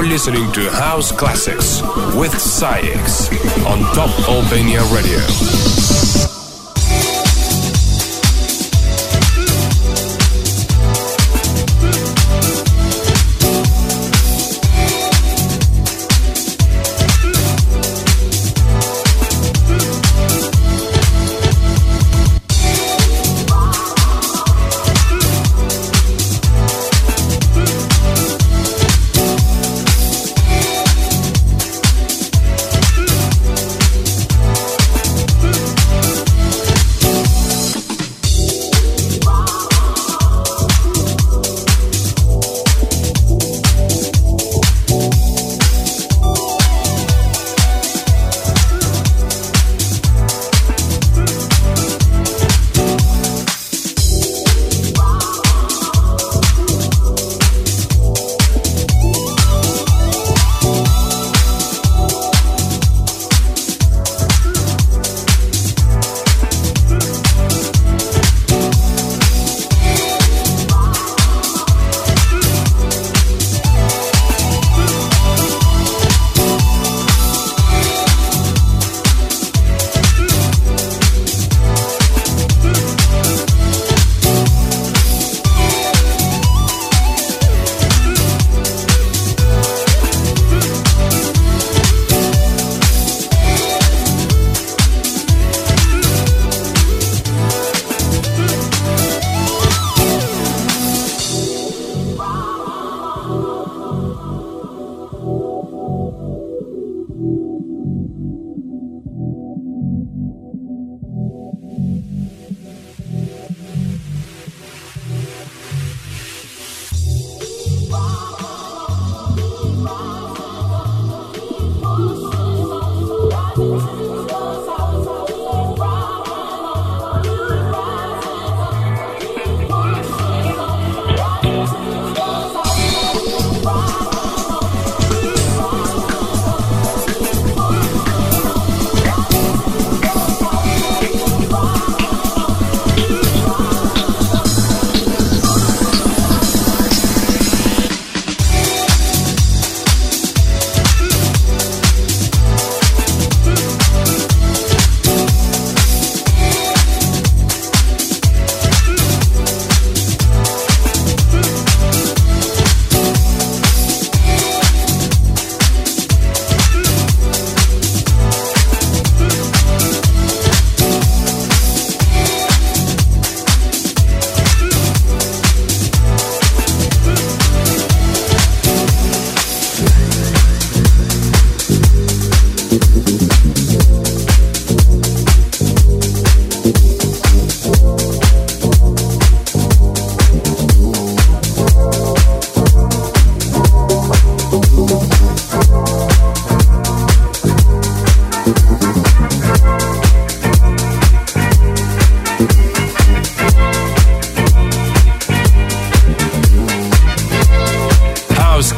You're listening to House Classics with SAIX on Top Albania Radio.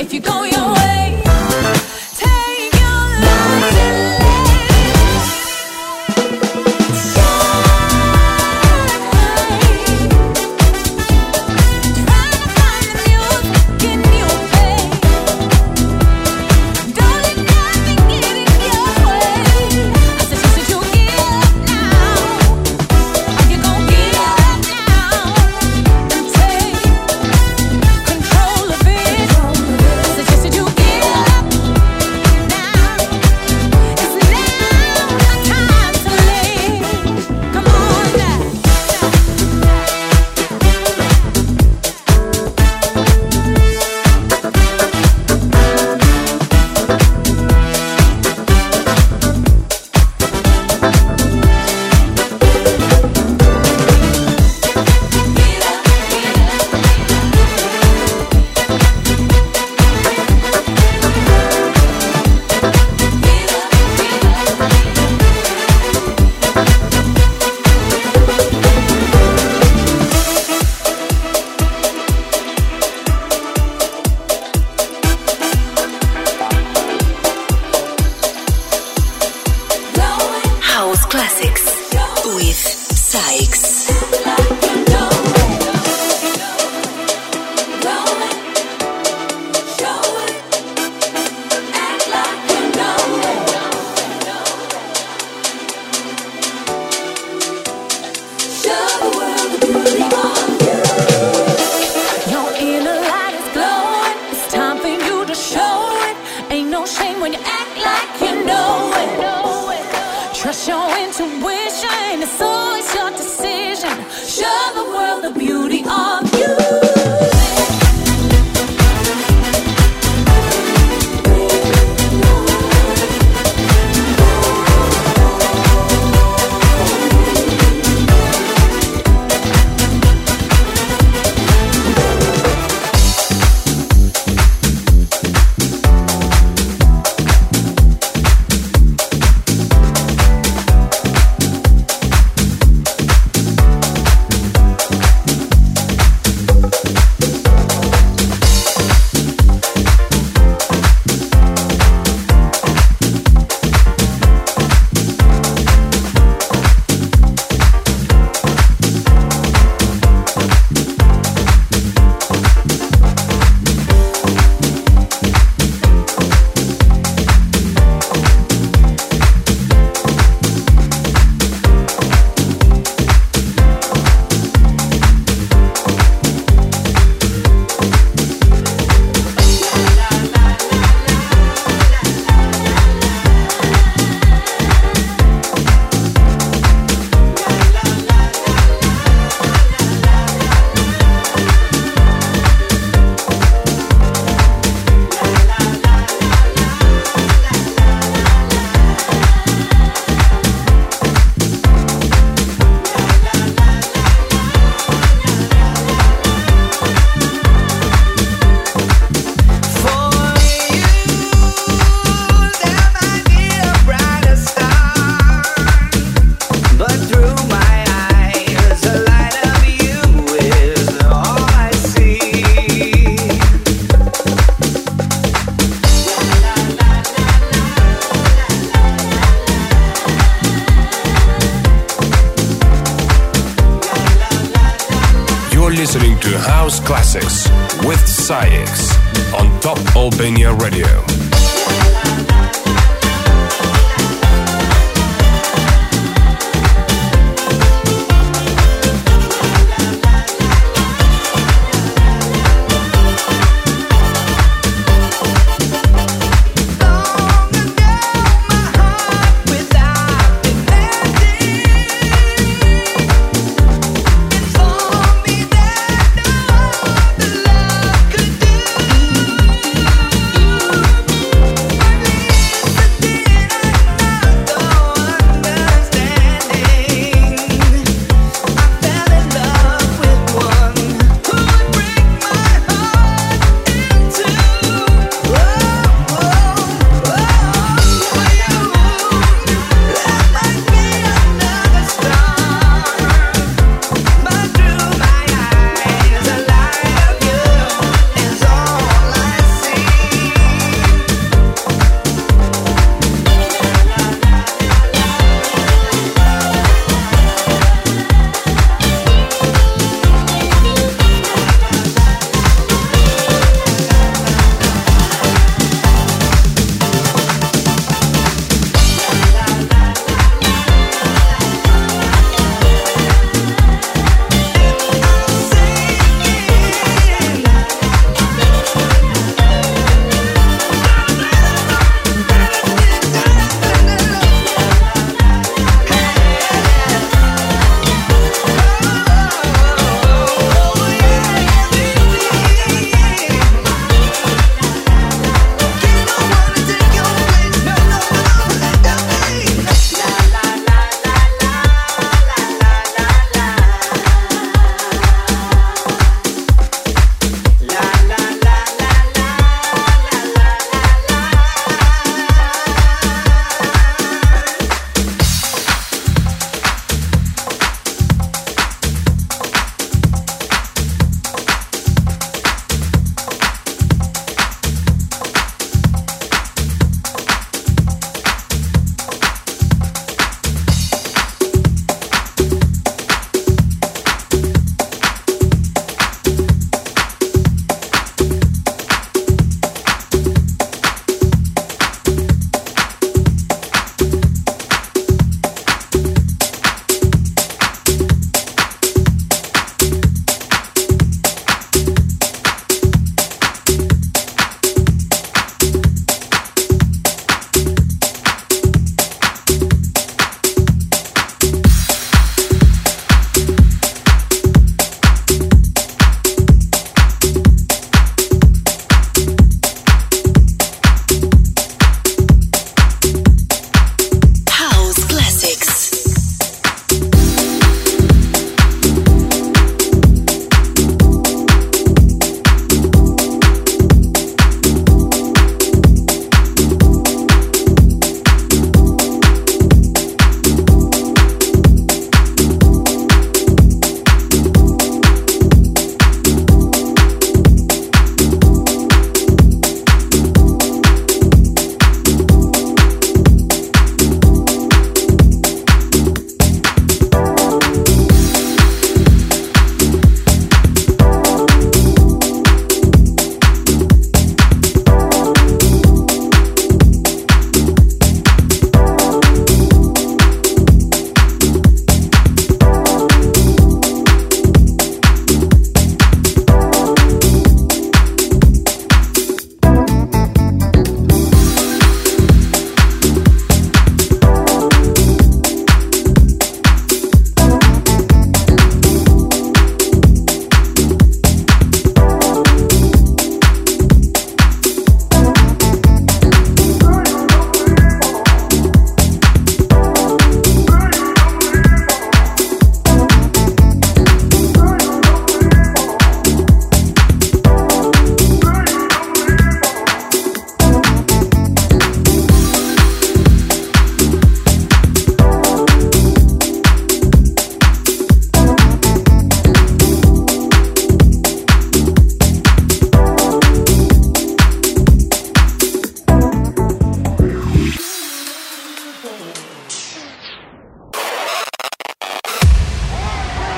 If you go your way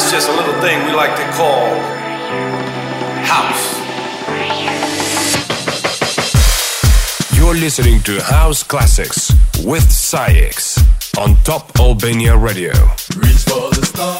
This is just a little thing we like to call house. You're listening to House Classics with SAIX on Top Albania Radio. Reach for the stars.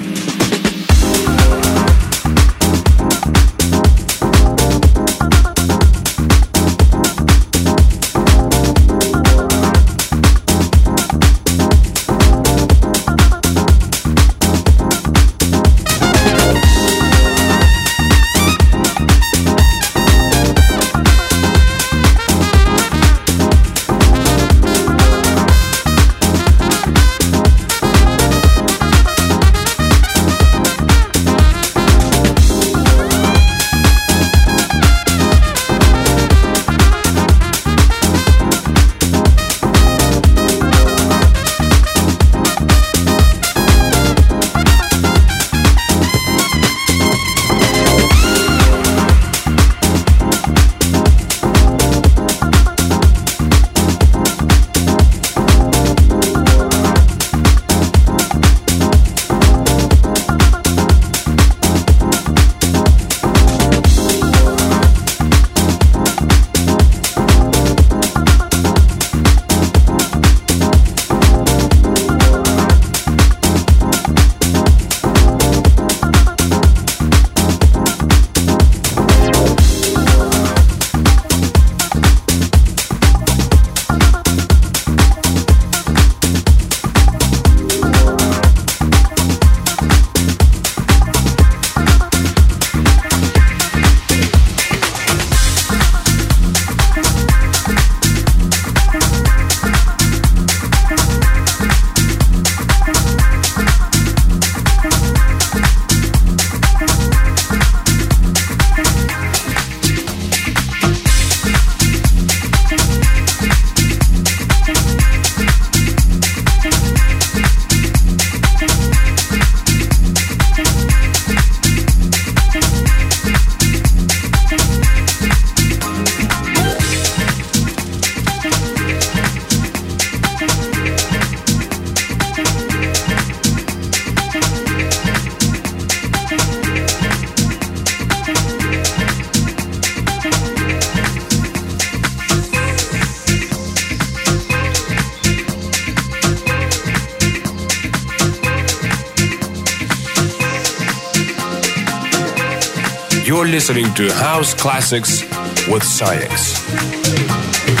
Listening to House Classics with SAIX.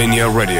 Albania Radio.